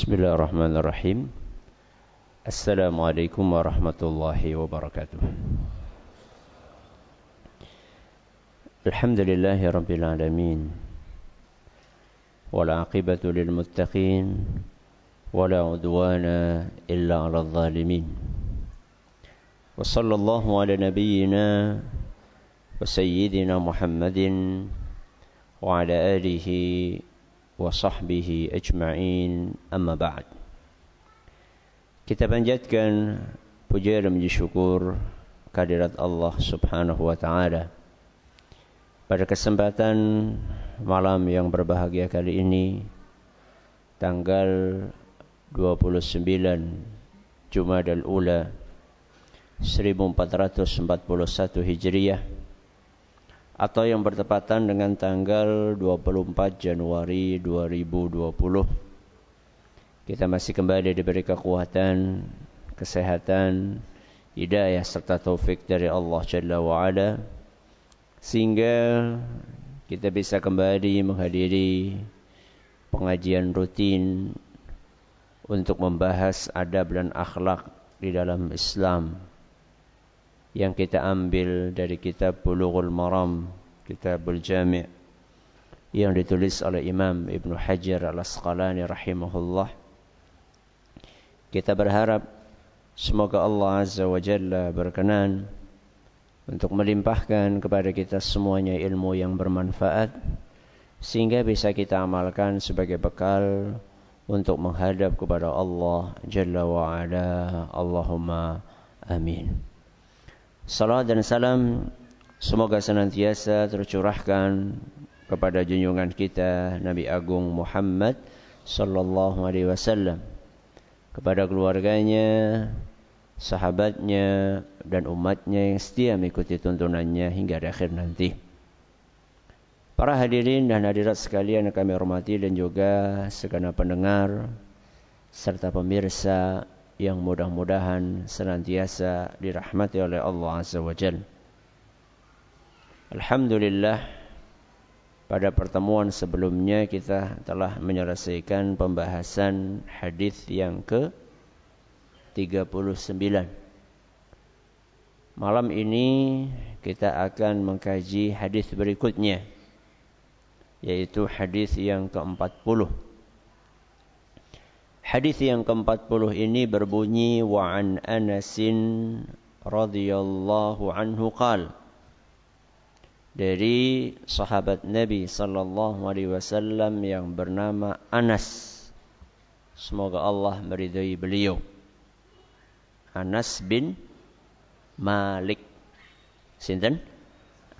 بسم الله الرحمن الرحيم السلام عليكم ورحمة الله وبركاته الحمد لله رب العالمين والعاقبة للمتقين ولا عدوان إلا على الظالمين وصلى الله على نبينا وسيدنا محمد وعلى آله وصحبه أجمعين أما بعد Kita panjatkan puja dan puji syukur kehadirat Allah Subhanahu wa taala. Pada kesempatan malam yang berbahagia kali ini tanggal 29 Jumadal Ula 1441 Hijriah atau yang bertepatan dengan tanggal 24 Januari 2020. Kita masih kembali diberi kekuatan, kesehatan, hidayah serta taufik dari Allah Jalla wa Ala sehingga kita bisa kembali menghadiri pengajian rutin untuk membahas adab dan akhlak di dalam Islam yang kita ambil dari kitab Bulughul Maram, Kitabul Jami' yang ditulis oleh Imam Ibn Hajar Al-Asqalani rahimahullah. Kita berharap semoga Allah Azza wa Jalla berkenan untuk melimpahkan kepada kita semuanya ilmu yang bermanfaat sehingga bisa kita amalkan sebagai bekal untuk menghadap kepada Allah Jalla wa Ala. Allahumma amin. Salam dan salam semoga senantiasa tercurahkan kepada junjungan kita Nabi Agung Muhammad sallallahu alaihi wasallam kepada keluarganya, sahabatnya dan umatnya yang setia mengikuti tuntunannya hingga akhir nanti. Para hadirin dan hadirat sekalian yang kami hormati dan juga segenap pendengar serta pemirsa yang mudah-mudahan senantiasa dirahmati oleh Allah Azza wa Jal. Alhamdulillah pada pertemuan sebelumnya kita telah menyelesaikan pembahasan hadis yang ke 39. Malam ini kita akan mengkaji hadis berikutnya yaitu hadis yang ke-40. Hadis yang ke-40 ini berbunyi wa an Anasin radhiyallahu anhu qal. Dari sahabat Nabi sallallahu alaihi wasallam yang bernama Anas. Semoga Allah meridai beliau. Anas bin Malik. Sinten?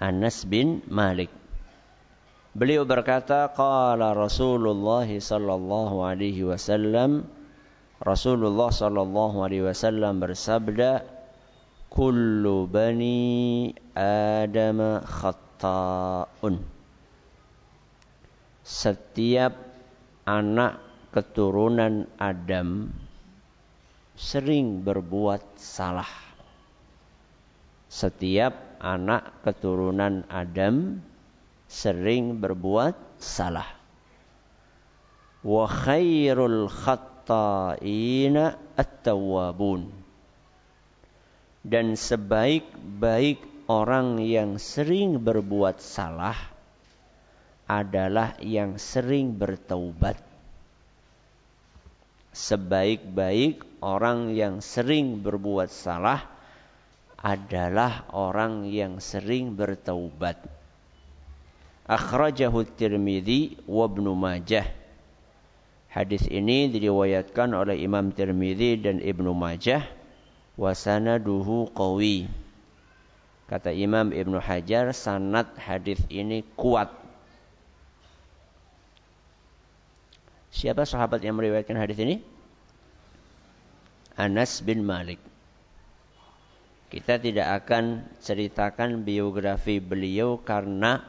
Anas bin Malik Beliau berkata, qala Rasulullah sallallahu alaihi wasallam Rasulullah sallallahu alaihi wasallam bersabda, "Kullu bani Adam khata'un." Setiap anak keturunan Adam sering berbuat salah. Setiap anak keturunan Adam sering berbuat salah. Wa khairul khatta'ina at-tawwabun. Dan sebaik-baik orang yang sering berbuat salah adalah yang sering bertaubat. Sebaik-baik orang yang sering berbuat salah adalah orang yang sering bertaubat akhrajahu Tirmidzi wa Ibnu Majah. Hadis ini diriwayatkan oleh Imam Tirmidzi dan Ibnu Majah wa sanaduhu qawi. Kata Imam Ibnu Hajar sanad hadis ini kuat. Siapa sahabat yang meriwayatkan hadis ini? Anas bin Malik. Kita tidak akan ceritakan biografi beliau karena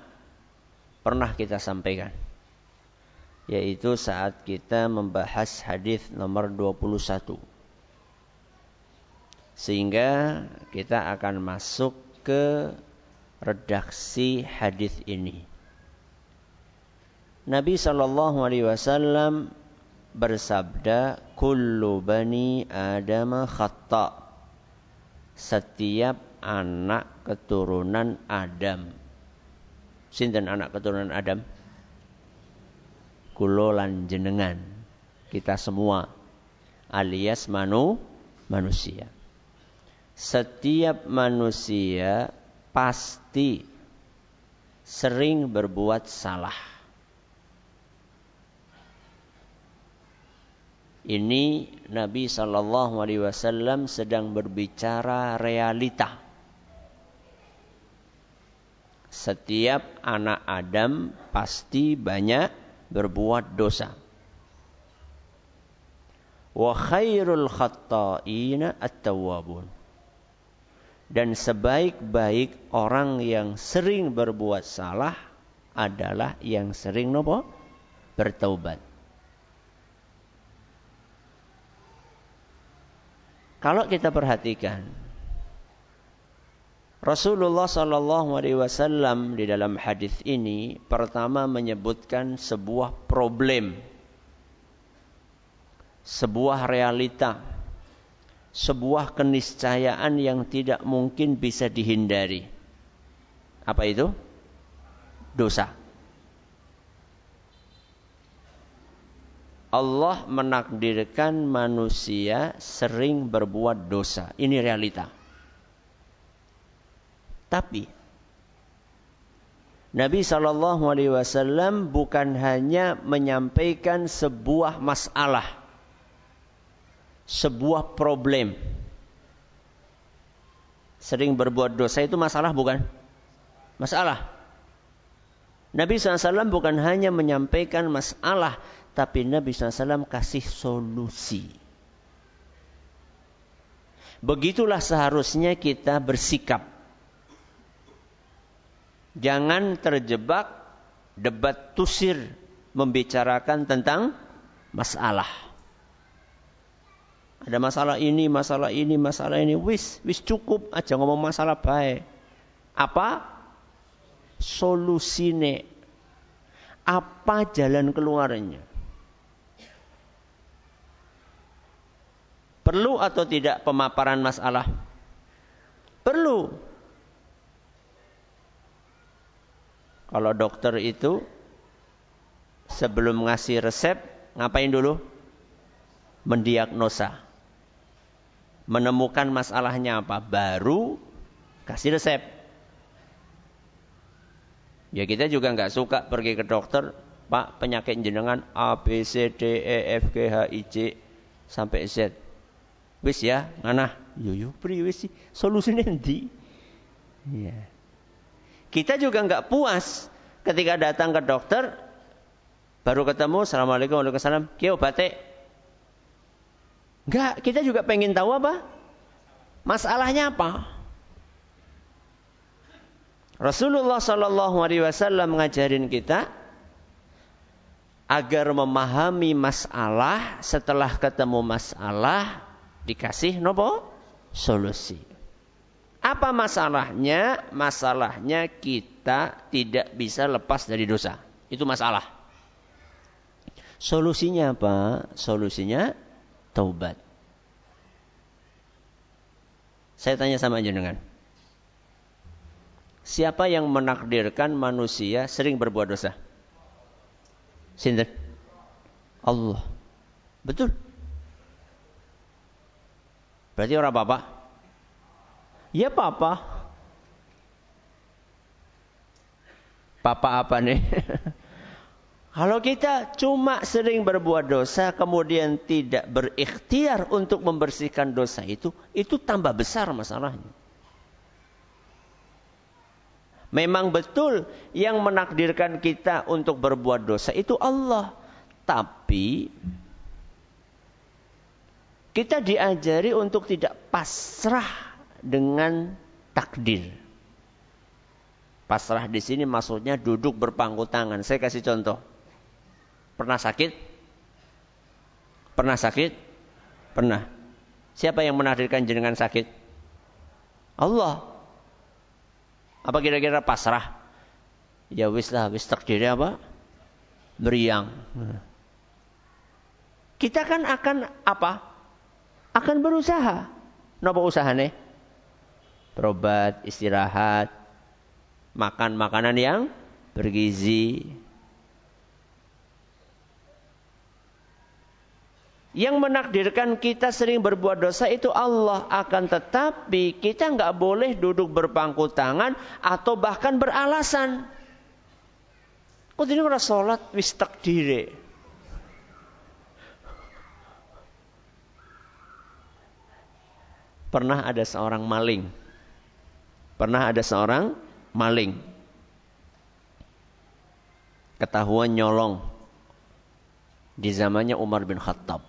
pernah kita sampaikan yaitu saat kita membahas hadis nomor 21 sehingga kita akan masuk ke redaksi hadis ini Nabi Shallallahu Alaihi Wasallam bersabda, "Kullu bani Adam khata." Setiap anak keturunan Adam. Sinten anak keturunan Adam? Kulo lan jenengan. Kita semua alias manu manusia. Setiap manusia pasti sering berbuat salah. Ini Nabi Shallallahu Alaihi Wasallam sedang berbicara realita. Setiap anak Adam pasti banyak berbuat dosa. Wa khairul khatta'ina at-tawwabun. Dan sebaik-baik orang yang sering berbuat salah adalah yang sering nopo bertaubat. Kalau kita perhatikan Rasulullah Shallallahu Alaihi Wasallam di dalam hadis ini pertama menyebutkan sebuah problem, sebuah realita, sebuah keniscayaan yang tidak mungkin bisa dihindari. Apa itu? Dosa. Allah menakdirkan manusia sering berbuat dosa. Ini realita. Tapi Nabi Shallallahu Alaihi Wasallam bukan hanya menyampaikan sebuah masalah, sebuah problem. Sering berbuat dosa itu masalah bukan? Masalah. Nabi SAW bukan hanya menyampaikan masalah, tapi Nabi SAW kasih solusi. Begitulah seharusnya kita bersikap. Jangan terjebak debat tusir membicarakan tentang masalah. Ada masalah ini, masalah ini, masalah ini. Wis, wis cukup aja ngomong masalah baik. Apa? Solusine. Apa jalan keluarnya? Perlu atau tidak pemaparan masalah? Perlu. Kalau dokter itu sebelum ngasih resep, ngapain dulu? Mendiagnosa. Menemukan masalahnya apa? Baru kasih resep. Ya kita juga nggak suka pergi ke dokter, Pak penyakit jenengan A, B, C, D, E, F, G, H, I, J sampai Z. Wis ya, ngana. Yo yo pri wis solusine endi? Iya. Kita juga nggak puas ketika datang ke dokter baru ketemu assalamualaikum waalaikumsalam kia obate Enggak, kita juga pengen tahu apa? Masalahnya apa? Rasulullah Shallallahu Alaihi Wasallam mengajarin kita agar memahami masalah setelah ketemu masalah dikasih nopo solusi. Apa masalahnya? Masalahnya kita tidak bisa lepas dari dosa. Itu masalah. Solusinya apa? Solusinya taubat. Saya tanya sama jenengan. Siapa yang menakdirkan manusia sering berbuat dosa? Sinten? Allah. Betul. Berarti orang apa? Ya papa. Papa apa nih? Kalau kita cuma sering berbuat dosa kemudian tidak berikhtiar untuk membersihkan dosa itu, itu tambah besar masalahnya. Memang betul yang menakdirkan kita untuk berbuat dosa itu Allah. Tapi kita diajari untuk tidak pasrah dengan takdir. Pasrah di sini maksudnya duduk berpangku tangan. Saya kasih contoh. Pernah sakit? Pernah sakit? Pernah. Siapa yang menakdirkan jenengan sakit? Allah. Apa kira-kira pasrah? Ya wis lah, wis takdirnya apa? Beriang. kita kan akan apa? Akan berusaha. Napa usahane? Berobat, istirahat, makan makanan yang bergizi. Yang menakdirkan kita sering berbuat dosa itu Allah akan tetapi kita nggak boleh duduk berpangku tangan atau bahkan beralasan. Kok ini orang sholat wis takdire. Pernah ada seorang maling. Pernah ada seorang maling. Ketahuan nyolong. Di zamannya Umar bin Khattab.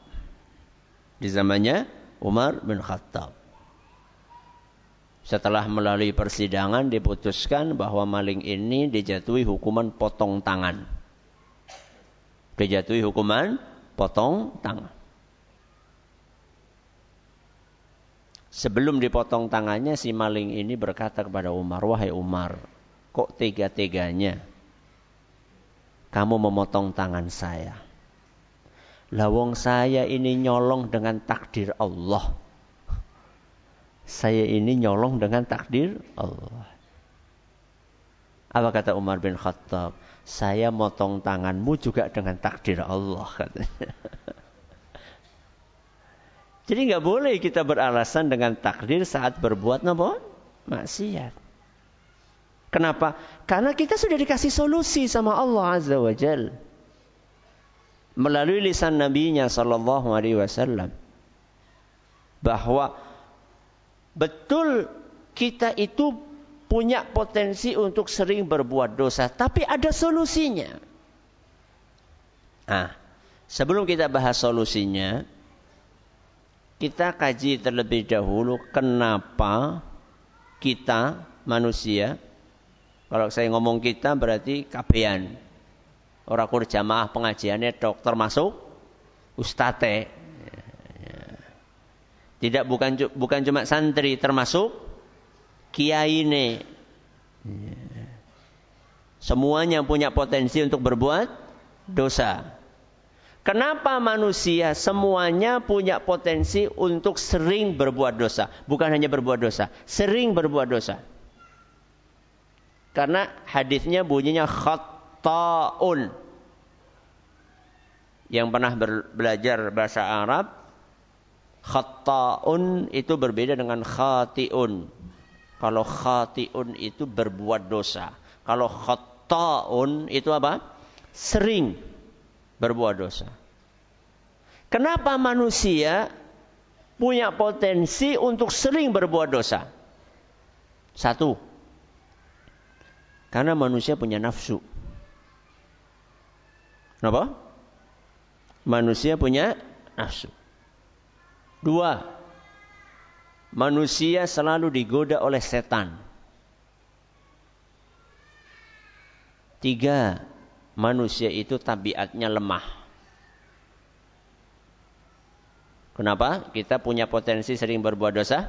Di zamannya Umar bin Khattab. Setelah melalui persidangan diputuskan bahwa maling ini dijatuhi hukuman potong tangan. Dijatuhi hukuman potong tangan. Sebelum dipotong tangannya si maling ini berkata kepada Umar, "Wahai Umar, kok tega-teganya kamu memotong tangan saya?" Lawong saya ini nyolong dengan takdir Allah. Saya ini nyolong dengan takdir Allah. Apa kata Umar bin Khattab? Saya motong tanganmu juga dengan takdir Allah katanya. Jadi nggak boleh kita beralasan dengan takdir saat berbuat nopo maksiat. Kenapa? Karena kita sudah dikasih solusi sama Allah Azza wa Jal. Melalui lisan nabinya sallallahu alaihi wasallam. Bahwa betul kita itu punya potensi untuk sering berbuat dosa. Tapi ada solusinya. Nah, sebelum kita bahas solusinya, kita kaji terlebih dahulu kenapa kita manusia kalau saya ngomong kita berarti kabean orang kur jamaah pengajiannya dokter masuk ustate tidak bukan bukan cuma santri termasuk kiai ini semuanya punya potensi untuk berbuat dosa Kenapa manusia semuanya punya potensi untuk sering berbuat dosa? Bukan hanya berbuat dosa, sering berbuat dosa. Karena hadisnya bunyinya khatta'un. Yang pernah belajar bahasa Arab, khatta'un itu berbeda dengan khati'un. Kalau khati'un itu berbuat dosa. Kalau khatta'un itu apa? Sering berbuat dosa. Kenapa manusia punya potensi untuk sering berbuat dosa? Satu, karena manusia punya nafsu. Kenapa? Manusia punya nafsu. Dua, manusia selalu digoda oleh setan. Tiga, manusia itu tabiatnya lemah. Kenapa? Kita punya potensi sering berbuat dosa.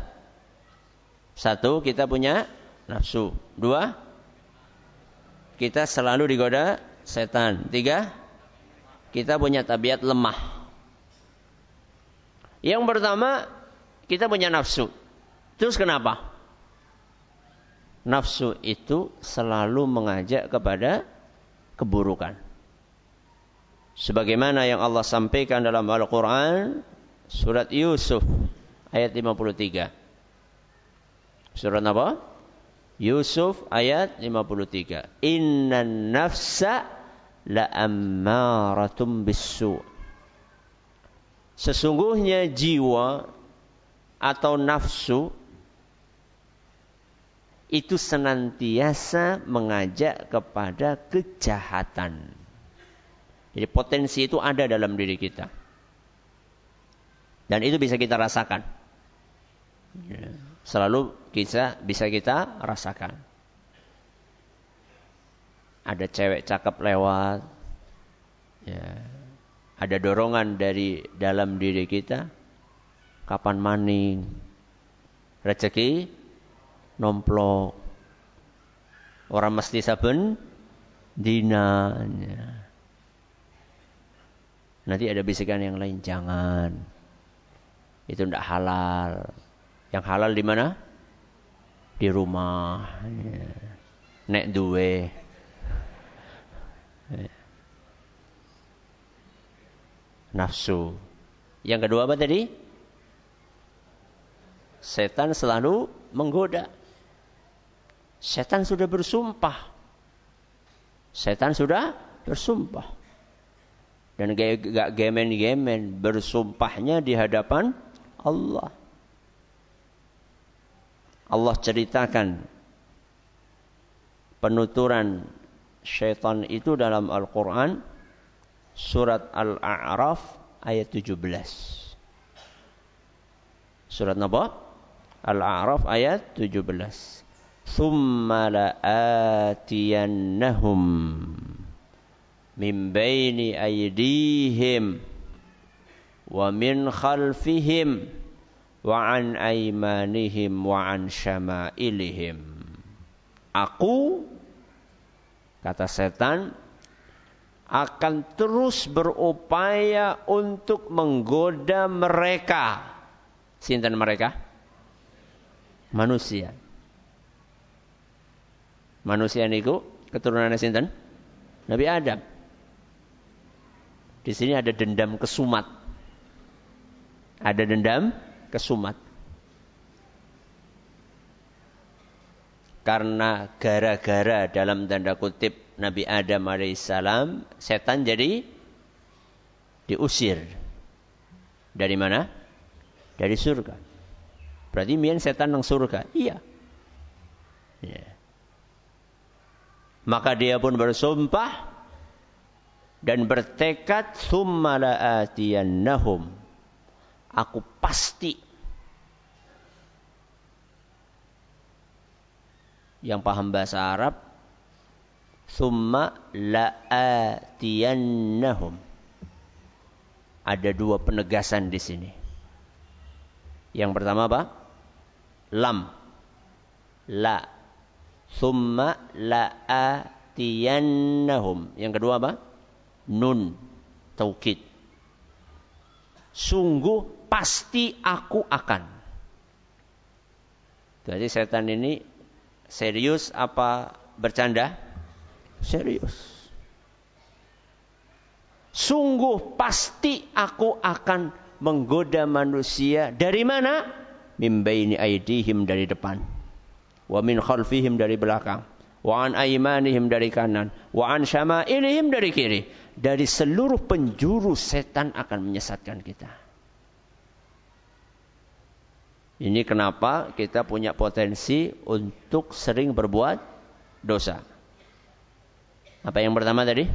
Satu, kita punya nafsu. Dua, kita selalu digoda setan. Tiga, kita punya tabiat lemah. Yang pertama, kita punya nafsu. Terus kenapa? Nafsu itu selalu mengajak kepada keburukan. Sebagaimana yang Allah sampaikan dalam Al-Quran, surat Yusuf, ayat 53. Surat apa? Yusuf ayat 53. Inna nafsa la ammaratum bisu. Sesungguhnya jiwa atau nafsu itu senantiasa mengajak kepada kejahatan. Jadi potensi itu ada dalam diri kita. Dan itu bisa kita rasakan. Ya. Selalu kita bisa kita rasakan. Ada cewek cakep lewat. Ya. Ada dorongan dari dalam diri kita. Kapan maning? Rezeki nomplok. Orang mesti saben dinanya. Nanti ada bisikan yang lain, jangan. Itu tidak halal. Yang halal di mana? Di rumah. Nek duwe. Nafsu. Yang kedua apa tadi? Setan selalu menggoda. Setan sudah bersumpah. Setan sudah bersumpah. Dan gak gemen-gemen bersumpahnya di hadapan Allah. Allah ceritakan penuturan syaitan itu dalam Al-Quran surat Al-A'raf ayat 17. Surat apa? Al-A'raf ayat 17. Thumma la'atiyannahum min baini aydihim wa min khalfihim wa an aymanihim wa an syama'ilihim. Aku kata setan akan terus berupaya untuk menggoda mereka. Sinten mereka? Manusia manusia niku keturunan sinten Nabi Adam di sini ada dendam kesumat. Ada dendam kesumat. Karena gara-gara dalam tanda kutip Nabi Adam alaihissalam, setan jadi diusir. Dari mana? Dari surga. Berarti mian setan nang surga. Iya. Ya. Maka dia pun bersumpah dan bertekad summa la'atiyannahum aku pasti yang paham bahasa Arab summa la'atiyannahum ada dua penegasan di sini. Yang pertama apa? Lam. La summa la'atiyannahum yang kedua apa nun taukid. Sungguh pasti aku akan. Jadi setan ini serius apa bercanda? Serius. Sungguh pasti aku akan menggoda manusia dari mana? Mimbaini aidihim dari depan. Wa min khalfihim dari belakang. Wa an aimanihim dari kanan. Wa an syama'ilihim dari kiri dari seluruh penjuru setan akan menyesatkan kita. Ini kenapa kita punya potensi untuk sering berbuat dosa. Apa yang pertama tadi?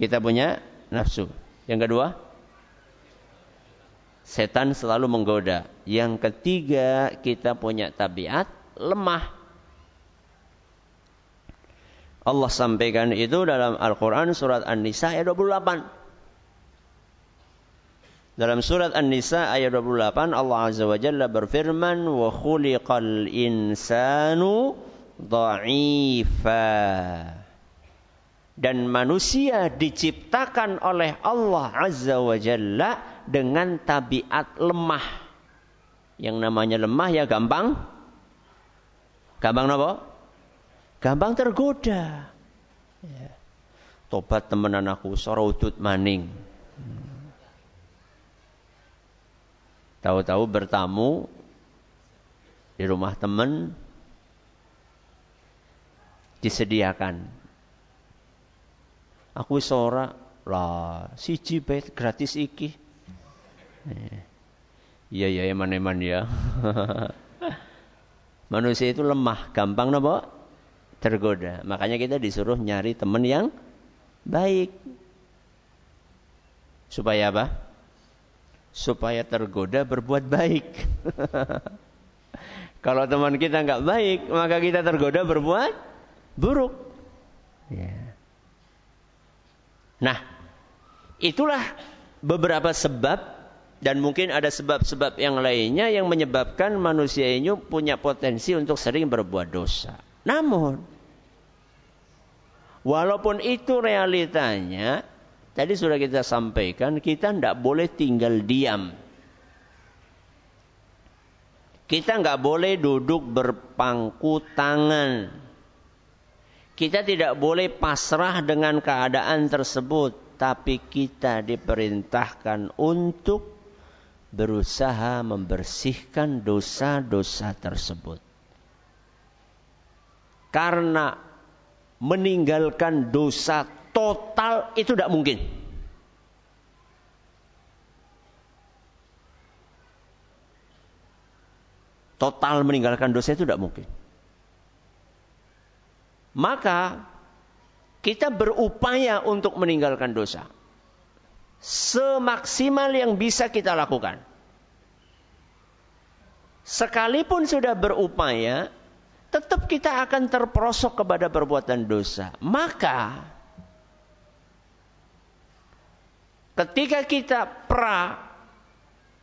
Kita punya nafsu. Yang kedua, setan selalu menggoda. Yang ketiga, kita punya tabiat lemah. Allah sampaikan itu dalam Al-Quran surat An-Nisa ayat 28. Dalam surat An-Nisa ayat 28 Allah Azza wa Jalla berfirman khuliqal insanu dha'ifa. Dan manusia diciptakan oleh Allah Azza wa Jalla dengan tabiat lemah. Yang namanya lemah ya gampang. Gampang apa? gampang tergoda. Ya. Tobat temenan aku, soroudut maning. Tahu-tahu bertamu di rumah teman disediakan. Aku sora lah siji bae gratis iki. Iya iya eman-eman ya. Manusia itu lemah, gampang napa? tergoda. Makanya kita disuruh nyari teman yang baik. Supaya apa? Supaya tergoda berbuat baik. Kalau teman kita nggak baik, maka kita tergoda berbuat buruk. Ya. Nah, itulah beberapa sebab dan mungkin ada sebab-sebab yang lainnya yang menyebabkan manusia ini punya potensi untuk sering berbuat dosa. Namun, Walaupun itu realitanya, Tadi sudah kita sampaikan, kita tidak boleh tinggal diam. Kita nggak boleh duduk berpangku tangan. Kita tidak boleh pasrah dengan keadaan tersebut, tapi kita diperintahkan untuk berusaha membersihkan dosa-dosa tersebut. Karena meninggalkan dosa total itu tidak mungkin. Total meninggalkan dosa itu tidak mungkin. Maka kita berupaya untuk meninggalkan dosa. Semaksimal yang bisa kita lakukan. Sekalipun sudah berupaya, tetap kita akan terperosok kepada perbuatan dosa. Maka ketika kita pra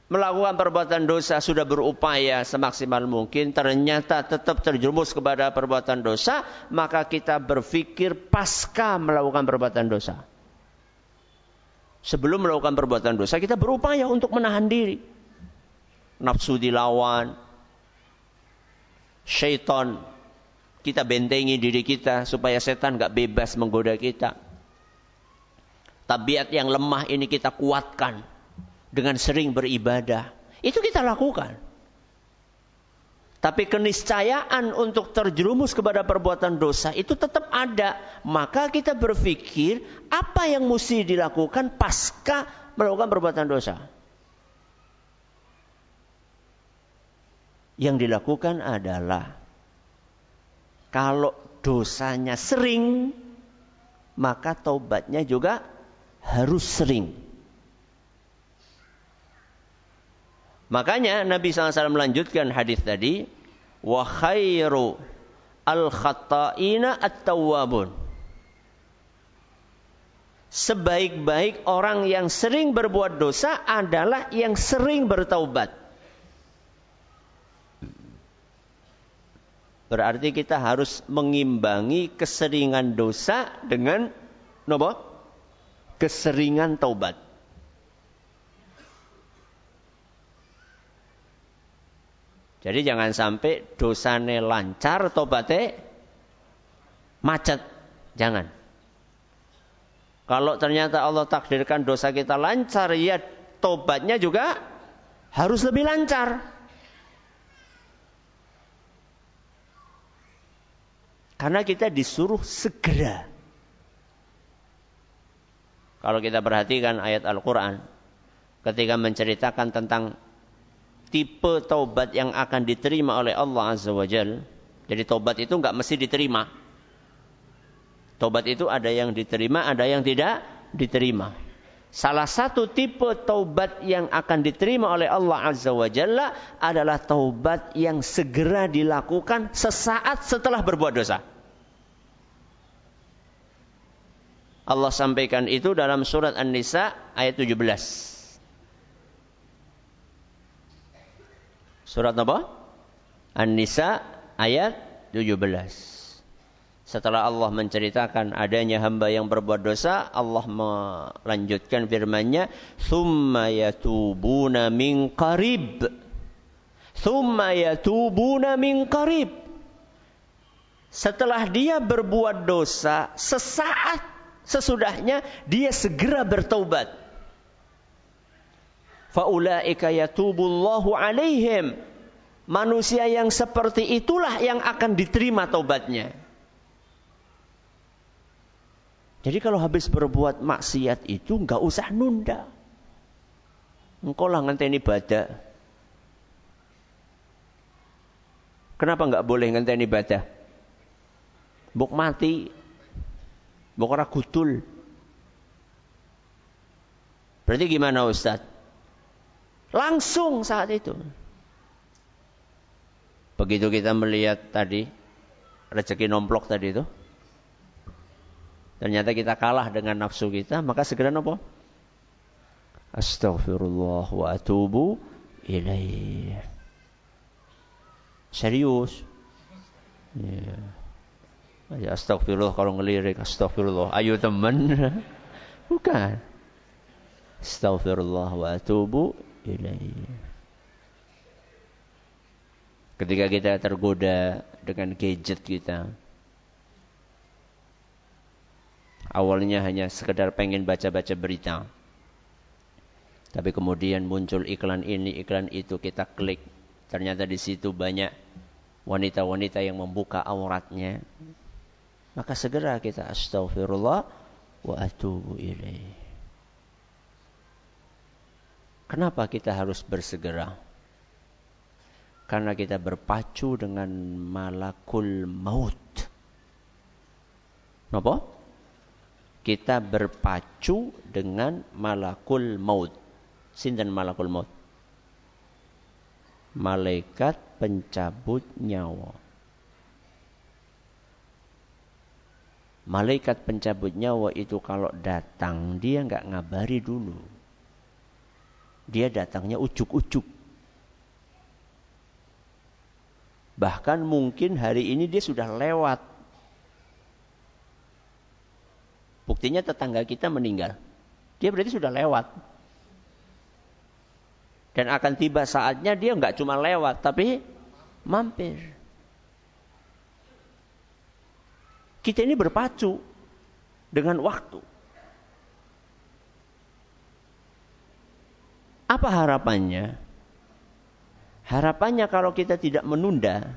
melakukan perbuatan dosa sudah berupaya semaksimal mungkin ternyata tetap terjerumus kepada perbuatan dosa maka kita berpikir pasca melakukan perbuatan dosa sebelum melakukan perbuatan dosa kita berupaya untuk menahan diri nafsu dilawan syaitan kita bentengi diri kita supaya setan gak bebas menggoda kita tabiat yang lemah ini kita kuatkan dengan sering beribadah. Itu kita lakukan. Tapi keniscayaan untuk terjerumus kepada perbuatan dosa itu tetap ada. Maka kita berpikir apa yang mesti dilakukan pasca melakukan perbuatan dosa. Yang dilakukan adalah kalau dosanya sering, maka taubatnya juga harus sering. Makanya Nabi SAW melanjutkan hadis tadi, wa khairu al khata'ina at-tawwabun. Sebaik-baik orang yang sering berbuat dosa adalah yang sering bertaubat. Berarti kita harus mengimbangi keseringan dosa dengan nopo? Keseringan taubat. Jadi jangan sampai dosane lancar tobatnya macet. Jangan. Kalau ternyata Allah takdirkan dosa kita lancar, ya tobatnya juga harus lebih lancar. Karena kita disuruh segera. Kalau kita perhatikan ayat Al-Quran. Ketika menceritakan tentang tipe taubat yang akan diterima oleh Allah Azza wa Jal. Jadi taubat itu nggak mesti diterima. Taubat itu ada yang diterima, ada yang tidak diterima. Salah satu tipe taubat yang akan diterima oleh Allah Azza wa Jalla adalah taubat yang segera dilakukan sesaat setelah berbuat dosa. Allah sampaikan itu dalam surat An-Nisa ayat 17. Surat apa? An-Nisa ayat 17. Setelah Allah menceritakan adanya hamba yang berbuat dosa, Allah melanjutkan firman-Nya, "Tsumma yatubuna min qarib." Tsumma yatubuna min qarib. Setelah dia berbuat dosa, sesaat sesudahnya dia segera bertaubat faulaika yatubullahu alaihim. Manusia yang seperti itulah yang akan diterima taubatnya. Jadi kalau habis berbuat maksiat itu nggak usah nunda. Engkau lah ngenteni ibadah kenapa nggak boleh ngenteni ibadah buk mati. Buk ora gutul berarti gimana Ustadz Langsung saat itu. Begitu kita melihat tadi rezeki nomplok tadi itu. Ternyata kita kalah dengan nafsu kita, maka segera nopo? Astaghfirullah wa atubu ilaih. Serius. Ya. Astagfirullah kalau ngelirik, astagfirullah. Ayo teman. Bukan. Astaghfirullah wa atubu Ketika kita tergoda dengan gadget kita. Awalnya hanya sekedar pengen baca-baca berita. Tapi kemudian muncul iklan ini, iklan itu, kita klik. Ternyata di situ banyak wanita-wanita yang membuka auratnya. Maka segera kita astaghfirullah wa atubu ilaih. Kenapa kita harus bersegera? Karena kita berpacu dengan malakul maut. Kenapa? Kita berpacu dengan malakul maut. Sinten malakul maut? Malaikat pencabut nyawa. Malaikat pencabut nyawa itu kalau datang dia nggak ngabari dulu. Dia datangnya ujuk-ujuk. Bahkan mungkin hari ini dia sudah lewat. Buktinya tetangga kita meninggal. Dia berarti sudah lewat. Dan akan tiba saatnya dia nggak cuma lewat, tapi mampir. Kita ini berpacu dengan waktu. Apa harapannya? Harapannya kalau kita tidak menunda,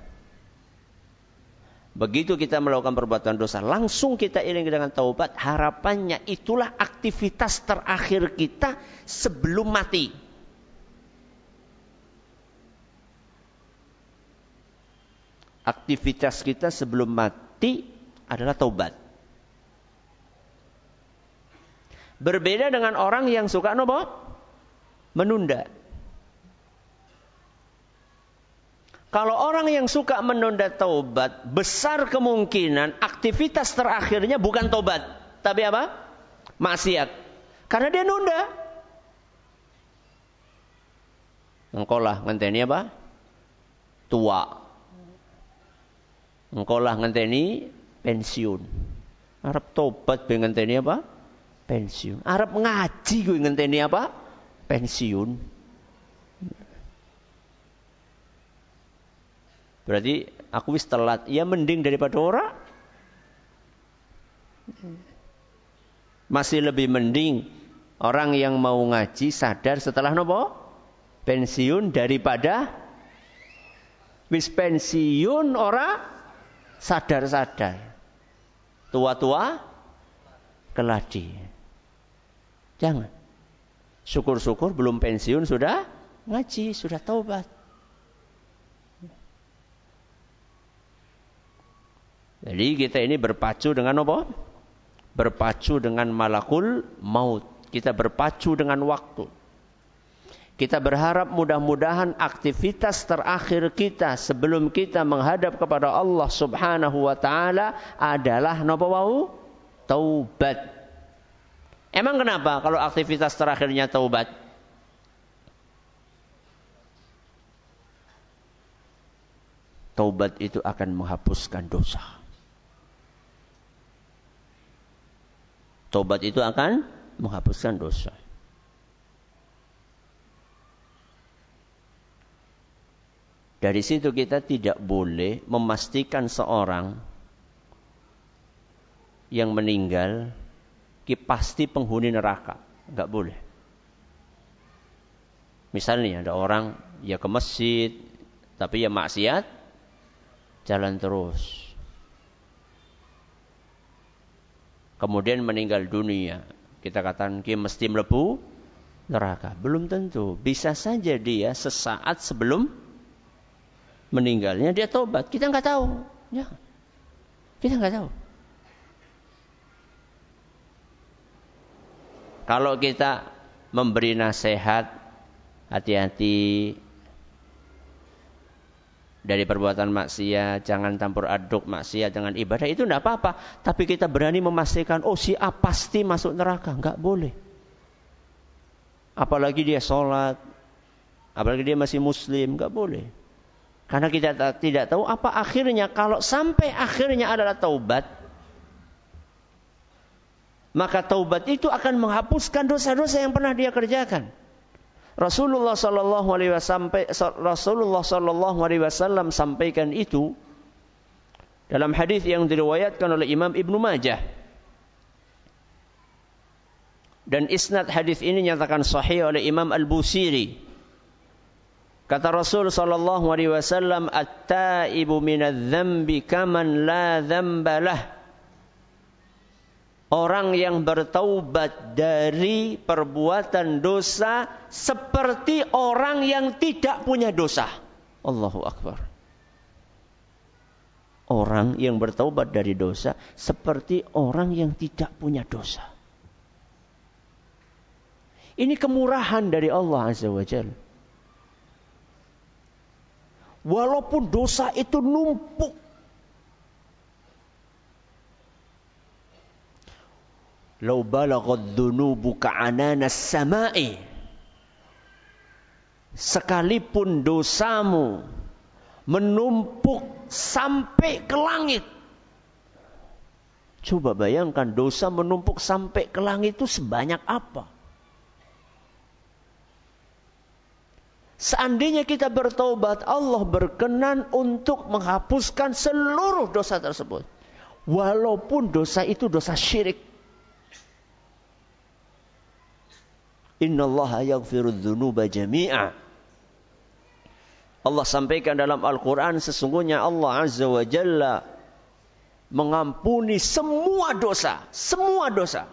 begitu kita melakukan perbuatan dosa, langsung kita iringi dengan taubat, harapannya itulah aktivitas terakhir kita sebelum mati. Aktivitas kita sebelum mati adalah taubat. Berbeda dengan orang yang suka nopo menunda. Kalau orang yang suka menunda taubat, besar kemungkinan aktivitas terakhirnya bukan taubat, tapi apa? Maksiat. Karena dia nunda. Engkau lah ngenteni apa? Tua. Engkau lah ngenteni pensiun. Arab tobat be ngenteni apa? Pensiun. Arab ngaji gue ngenteni apa? Pensiun. Berarti aku wis telat. Ya mending daripada orang. Masih lebih mending orang yang mau ngaji sadar setelah nopo pensiun daripada wis pensiun orang sadar-sadar. Tua-tua keladi. Jangan. Syukur-syukur belum pensiun sudah ngaji, sudah taubat. Jadi kita ini berpacu dengan apa? Berpacu dengan malakul maut. Kita berpacu dengan waktu. Kita berharap mudah-mudahan aktivitas terakhir kita sebelum kita menghadap kepada Allah Subhanahu wa taala adalah napa? Taubat. Emang kenapa kalau aktivitas terakhirnya taubat? Taubat itu akan menghapuskan dosa. Tobat itu akan menghapuskan dosa. Dari situ kita tidak boleh memastikan seorang yang meninggal pasti penghuni neraka. Enggak boleh. Misalnya ada orang ya ke masjid tapi ya maksiat jalan terus. kemudian meninggal dunia. Kita katakan dia mesti melebu neraka. Belum tentu. Bisa saja dia sesaat sebelum meninggalnya dia tobat. Kita nggak tahu. Ya. Kita nggak tahu. Kalau kita memberi nasihat, hati-hati dari perbuatan maksiat, jangan campur aduk maksiat dengan ibadah itu tidak apa-apa. Tapi kita berani memastikan, oh si A pasti masuk neraka, nggak boleh. Apalagi dia sholat, apalagi dia masih muslim, nggak boleh. Karena kita tidak tahu apa akhirnya. Kalau sampai akhirnya adalah taubat, maka taubat itu akan menghapuskan dosa-dosa yang pernah dia kerjakan. Rasulullah Shallallahu Alaihi Wasallam Rasulullah Shallallahu Alaihi Wasallam sampaikan itu dalam hadis yang diriwayatkan oleh Imam Ibnu Majah. Dan isnad hadis ini nyatakan sahih oleh Imam Al-Busiri. Kata Rasul sallallahu alaihi wasallam, "At-taibu minadz-dzambi kaman la dzambalah." Orang yang bertaubat dari perbuatan dosa seperti orang yang tidak punya dosa. Allahu Akbar. Orang yang bertaubat dari dosa seperti orang yang tidak punya dosa. Ini kemurahan dari Allah Azza wa Jalla. Walaupun dosa itu numpuk Lau balagad dhunubu ka'ananas samai. Sekalipun dosamu menumpuk sampai ke langit. Coba bayangkan dosa menumpuk sampai ke langit itu sebanyak apa? Seandainya kita bertobat, Allah berkenan untuk menghapuskan seluruh dosa tersebut. Walaupun dosa itu dosa syirik. Inna Allah yaghfiru dhunuba jami'a. Allah sampaikan dalam Al-Quran sesungguhnya Allah Azza wa Jalla mengampuni semua dosa. Semua dosa.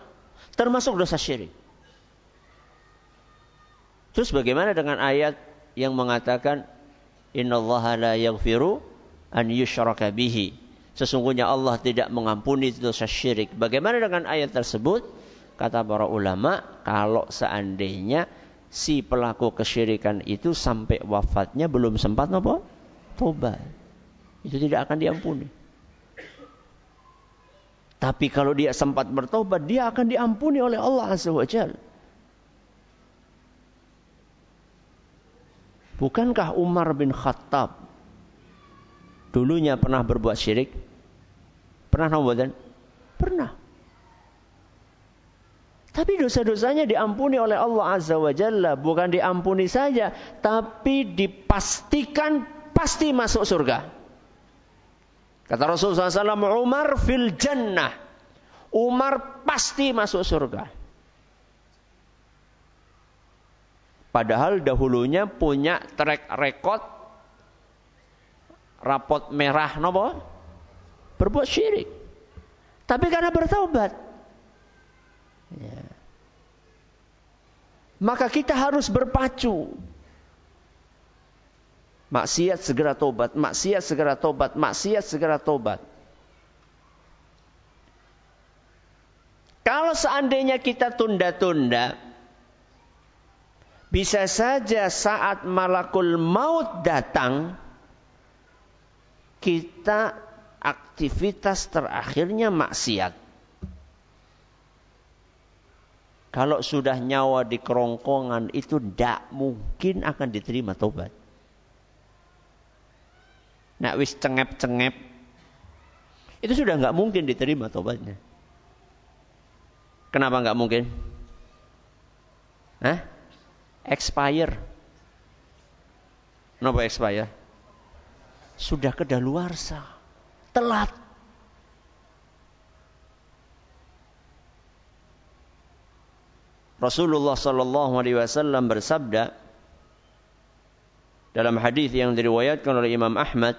Termasuk dosa syirik. Terus bagaimana dengan ayat yang mengatakan Inna Allah la yaghfiru an yushraka bihi. Sesungguhnya Allah tidak mengampuni dosa syirik. Bagaimana dengan ayat tersebut? Kata para ulama, kalau seandainya si pelaku kesyirikan itu sampai wafatnya belum sempat apa? Tobat. Itu tidak akan diampuni. Tapi kalau dia sempat bertobat, dia akan diampuni oleh Allah Azza wa Jalla. Bukankah Umar bin Khattab dulunya pernah berbuat syirik? Pernah nawadan? Pernah. Tapi dosa-dosanya diampuni oleh Allah Azza wa Jalla. Bukan diampuni saja, tapi dipastikan pasti masuk surga. Kata Rasulullah SAW, Umar fil jannah. Umar pasti masuk surga. Padahal dahulunya punya track record rapot merah nopo berbuat syirik. Tapi karena bertaubat, Ya. Maka kita harus berpacu. Maksiat segera tobat, maksiat segera tobat, maksiat segera tobat. Kalau seandainya kita tunda-tunda, bisa saja saat malakul maut datang, kita aktivitas terakhirnya maksiat. Kalau sudah nyawa di kerongkongan itu tidak mungkin akan diterima tobat. Nak wis cengep-cengep itu sudah nggak mungkin diterima tobatnya. Kenapa nggak mungkin? Hah? Expire. Kenapa expire? Sudah kedaluarsa. Telat. Rasulullah sallallahu alaihi wasallam bersabda dalam hadis yang diriwayatkan oleh Imam Ahmad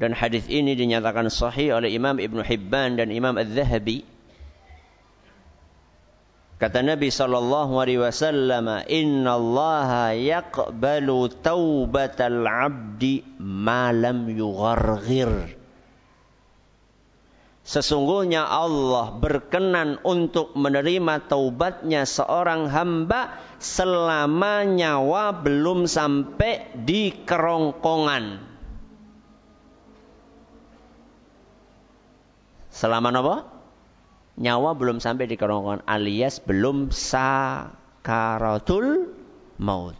dan hadis ini dinyatakan sahih oleh Imam Ibn Hibban dan Imam Al-Zahabi kata Nabi sallallahu alaihi wasallam inna Allah yaqbalu taubatal abdi ma lam yugharghir Sesungguhnya Allah berkenan untuk menerima taubatnya seorang hamba selama nyawa belum sampai di kerongkongan. Selama apa? Nyawa belum sampai di kerongkongan alias belum sakaratul maut.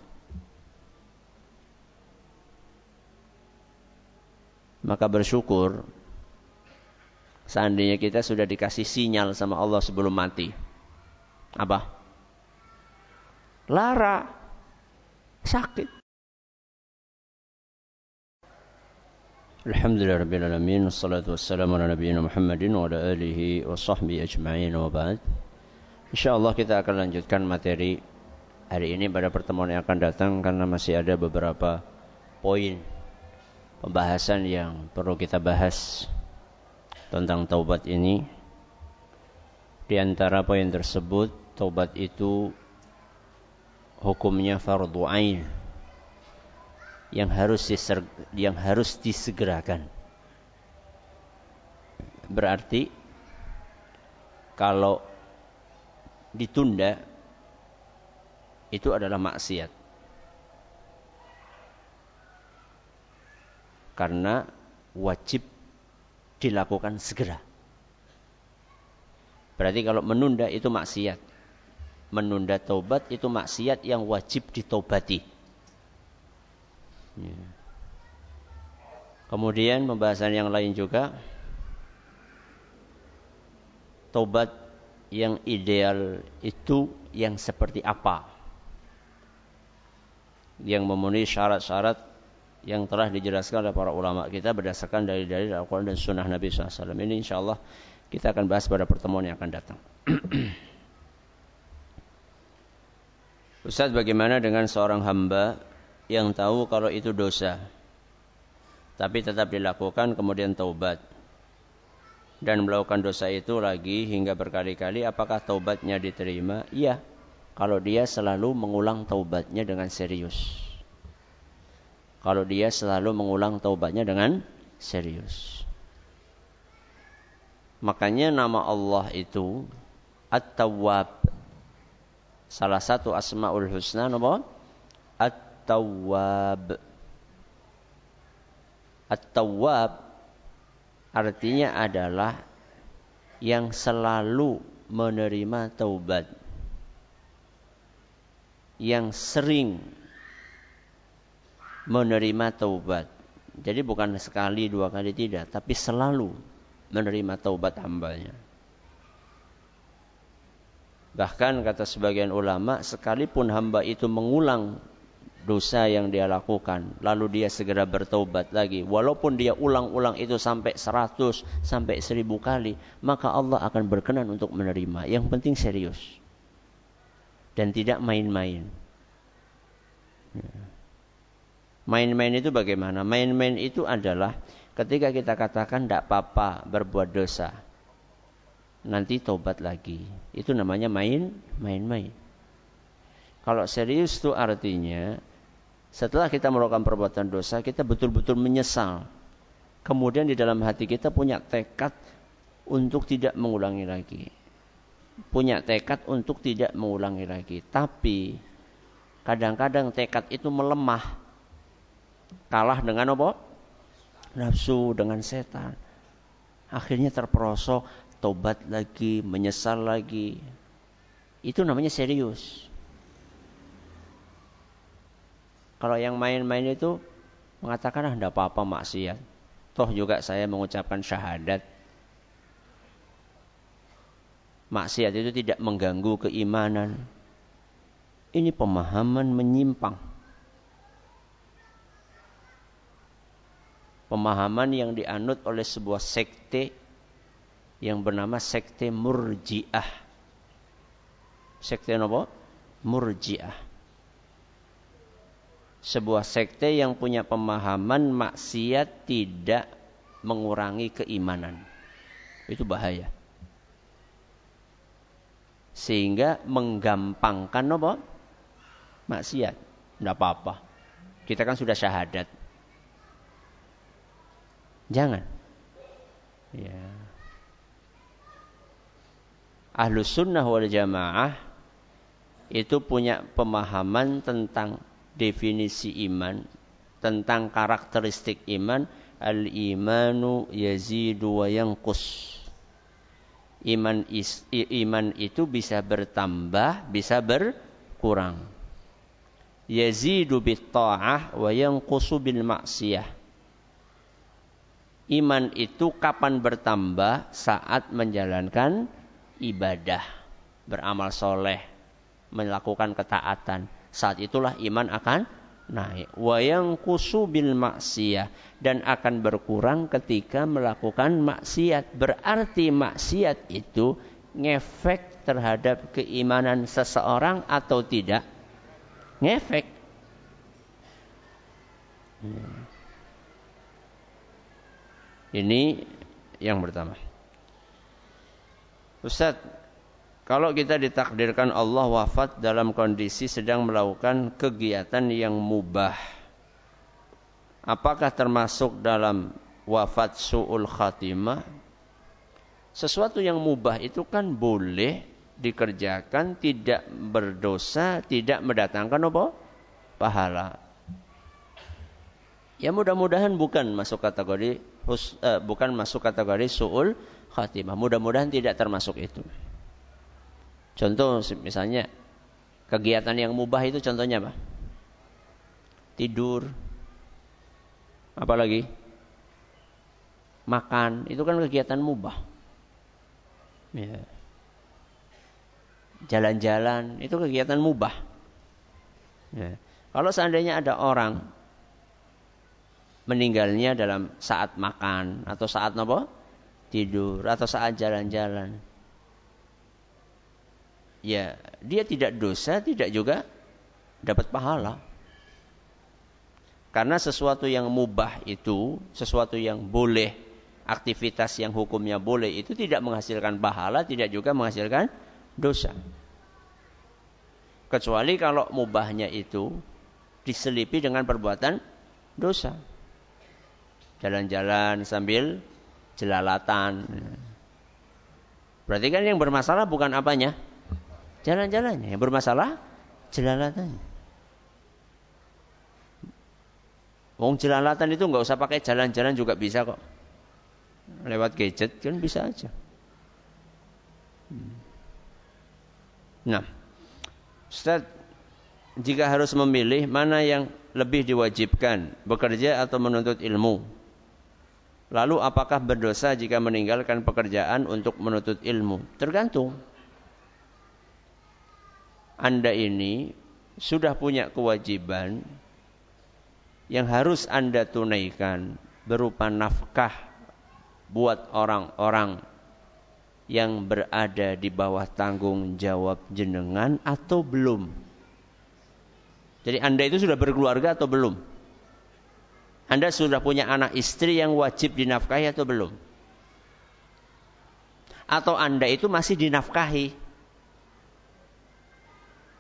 Maka bersyukur Seandainya kita sudah dikasih sinyal sama Allah sebelum mati. Apa? Lara. Sakit. Alhamdulillah Rabbil Alamin Wassalatu wassalamu ala nabiyina Muhammadin Wa ala alihi wa sahbihi ajma'in wa ba'd InsyaAllah kita akan lanjutkan materi Hari ini pada pertemuan yang akan datang Karena masih ada beberapa poin Pembahasan yang perlu kita bahas Tentang taubat ini Di antara poin tersebut Taubat itu Hukumnya fardu ain yang harus diser, yang harus disegerakan. Berarti kalau ditunda itu adalah maksiat. Karena wajib dilakukan segera. Berarti kalau menunda itu maksiat. Menunda taubat itu maksiat yang wajib ditobati. Ya. Kemudian pembahasan yang lain juga Tobat yang ideal itu yang seperti apa? Yang memenuhi syarat-syarat yang telah dijelaskan oleh para ulama kita berdasarkan dari dari Al-Quran dan Sunnah Nabi SAW. Ini insya Allah kita akan bahas pada pertemuan yang akan datang. Ustaz bagaimana dengan seorang hamba yang tahu kalau itu dosa tapi tetap dilakukan kemudian taubat dan melakukan dosa itu lagi hingga berkali-kali apakah taubatnya diterima? Iya. Kalau dia selalu mengulang taubatnya dengan serius. Kalau dia selalu mengulang taubatnya dengan serius. Makanya nama Allah itu At-Tawwab. Salah satu asmaul husna nama At-Tawwab. At-Tawwab artinya adalah yang selalu menerima taubat. Yang sering menerima taubat. Jadi bukan sekali dua kali tidak, tapi selalu menerima taubat hambanya. Bahkan kata sebagian ulama, sekalipun hamba itu mengulang dosa yang dia lakukan lalu dia segera bertobat lagi walaupun dia ulang-ulang itu sampai seratus sampai seribu kali maka Allah akan berkenan untuk menerima yang penting serius dan tidak main-main main-main itu bagaimana main-main itu adalah ketika kita katakan tidak apa-apa berbuat dosa nanti tobat lagi itu namanya main main-main kalau serius itu artinya setelah kita melakukan perbuatan dosa, kita betul-betul menyesal. Kemudian di dalam hati kita punya tekad untuk tidak mengulangi lagi. Punya tekad untuk tidak mengulangi lagi. Tapi kadang-kadang tekad itu melemah. Kalah dengan apa? Nafsu, dengan setan. Akhirnya terperosok, tobat lagi, menyesal lagi. Itu namanya serius. Kalau yang main-main itu mengatakan ah, tidak apa-apa maksiat. Toh juga saya mengucapkan syahadat. Maksiat itu tidak mengganggu keimanan. Ini pemahaman menyimpang. Pemahaman yang dianut oleh sebuah sekte yang bernama sekte Murji'ah. Sekte apa? Murji'ah sebuah sekte yang punya pemahaman maksiat tidak mengurangi keimanan. Itu bahaya. Sehingga menggampangkan apa? Maksiat. Tidak apa-apa. Kita kan sudah syahadat. Jangan. Ya. Ahlus sunnah wal jamaah itu punya pemahaman tentang definisi iman, tentang karakteristik iman, al-imanu yazidu wa yanqus. Iman is, iman itu bisa bertambah, bisa berkurang. Yazidu bit ta'ah wa yanqusu bil maksiyah. Iman itu kapan bertambah saat menjalankan ibadah, beramal soleh, melakukan ketaatan. Saat itulah iman akan naik. Wayang kusu bil maksiyah dan akan berkurang ketika melakukan maksiat. Berarti maksiat itu ngefek terhadap keimanan seseorang atau tidak? Ngefek. Hmm. Ini yang pertama. Ustaz, kalau kita ditakdirkan Allah wafat dalam kondisi sedang melakukan kegiatan yang mubah, apakah termasuk dalam wafat su'ul khatimah? Sesuatu yang mubah itu kan boleh dikerjakan, tidak berdosa, tidak mendatangkan apa? Pahala. Ya mudah-mudahan bukan masuk kategori hus, uh, bukan masuk kategori su'ul khatimah. Mudah-mudahan tidak termasuk itu. Contoh misalnya kegiatan yang mubah itu contohnya apa? Tidur. Apalagi? Makan, itu kan kegiatan mubah. Ya. Jalan-jalan, itu kegiatan mubah. Ya. Kalau seandainya ada orang meninggalnya dalam saat makan atau saat apa? Tidur atau saat jalan-jalan ya dia tidak dosa, tidak juga dapat pahala. Karena sesuatu yang mubah itu, sesuatu yang boleh, aktivitas yang hukumnya boleh itu tidak menghasilkan pahala, tidak juga menghasilkan dosa. Kecuali kalau mubahnya itu diselipi dengan perbuatan dosa. Jalan-jalan sambil jelalatan. Berarti kan yang bermasalah bukan apanya? jalan-jalannya. Yang bermasalah jelalatannya. Wong jelalatan itu nggak usah pakai jalan-jalan juga bisa kok. Lewat gadget kan bisa aja. Nah, Ustaz, jika harus memilih mana yang lebih diwajibkan, bekerja atau menuntut ilmu? Lalu apakah berdosa jika meninggalkan pekerjaan untuk menuntut ilmu? Tergantung. Anda ini sudah punya kewajiban yang harus Anda tunaikan berupa nafkah buat orang-orang yang berada di bawah tanggung jawab jenengan atau belum. Jadi Anda itu sudah berkeluarga atau belum? Anda sudah punya anak istri yang wajib dinafkahi atau belum? Atau Anda itu masih dinafkahi?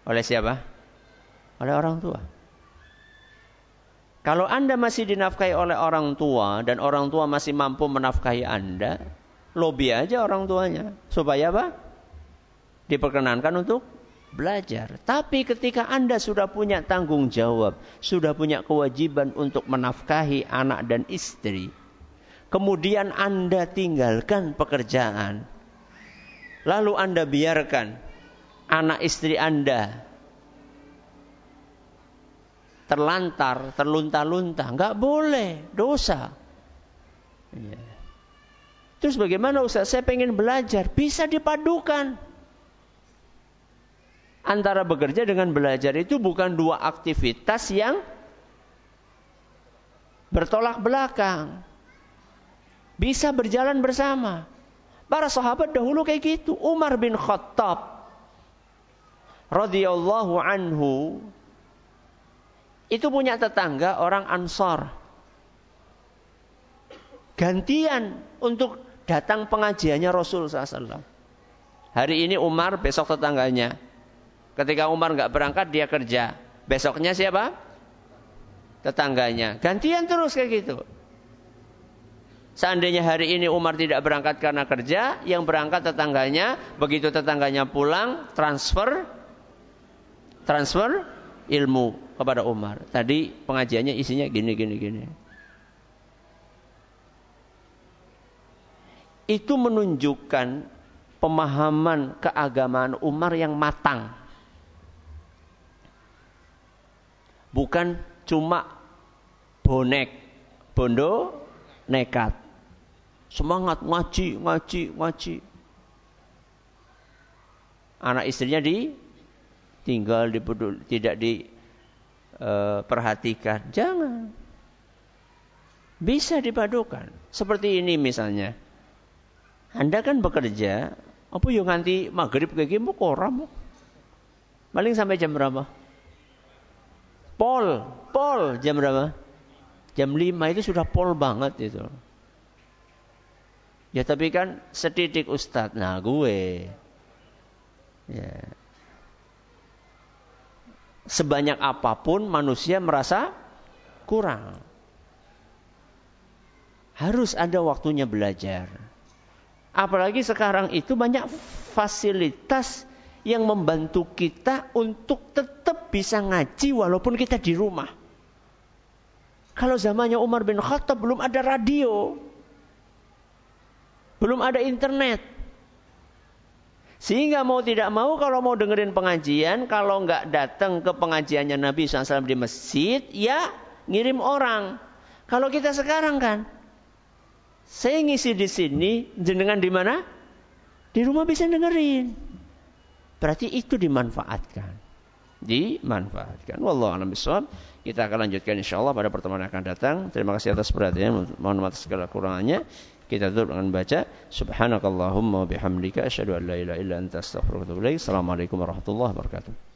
Oleh siapa? Oleh orang tua. Kalau Anda masih dinafkahi oleh orang tua dan orang tua masih mampu menafkahi Anda, lobby aja orang tuanya. Supaya apa? Diperkenankan untuk belajar. Tapi ketika Anda sudah punya tanggung jawab, sudah punya kewajiban untuk menafkahi anak dan istri, kemudian Anda tinggalkan pekerjaan, lalu Anda biarkan anak istri Anda terlantar, terlunta-lunta, nggak boleh, dosa. Ya. Terus bagaimana Ustaz? Saya pengen belajar, bisa dipadukan. Antara bekerja dengan belajar itu bukan dua aktivitas yang bertolak belakang. Bisa berjalan bersama. Para sahabat dahulu kayak gitu. Umar bin Khattab radhiyallahu anhu itu punya tetangga orang Ansor. Gantian untuk datang pengajiannya Rasul SAW. Hari ini Umar, besok tetangganya. Ketika Umar nggak berangkat, dia kerja. Besoknya siapa? Tetangganya. Gantian terus kayak gitu. Seandainya hari ini Umar tidak berangkat karena kerja, yang berangkat tetangganya, begitu tetangganya pulang, transfer, transfer ilmu kepada Umar. Tadi pengajiannya isinya gini gini gini. Itu menunjukkan pemahaman keagamaan Umar yang matang. Bukan cuma bonek, bondo, nekat. Semangat ngaji, ngaji, ngaji. Anak istrinya di tinggal di tidak diperhatikan. Eh, Jangan. Bisa dipadukan. Seperti ini misalnya. Anda kan bekerja, apa yang nanti maghrib kayak gini koram. Paling sampai jam berapa? Pol, pol jam berapa? Jam 5 itu sudah pol banget itu. Ya tapi kan setitik ustadz. Nah gue. Ya. Sebanyak apa pun manusia merasa kurang. Harus ada waktunya belajar. Apalagi sekarang itu banyak fasilitas yang membantu kita untuk tetap bisa ngaji walaupun kita di rumah. Kalau zamannya Umar bin Khattab belum ada radio. Belum ada internet. Sehingga mau tidak mau kalau mau dengerin pengajian, kalau nggak datang ke pengajiannya Nabi SAW di masjid, ya ngirim orang. Kalau kita sekarang kan, saya ngisi di sini, jenengan di mana? Di rumah bisa dengerin. Berarti itu dimanfaatkan. Dimanfaatkan. Wallahu a'lam bishawab. Kita akan lanjutkan insyaallah pada pertemuan yang akan datang. Terima kasih atas perhatian. Mohon maaf segala kurangannya. Kita tutup dengan baca subhanakallahumma bihamdika asyhadu an la ilaha illa anta astaghfiruka wa atubu ilaik. Assalamualaikum warahmatullahi wabarakatuh.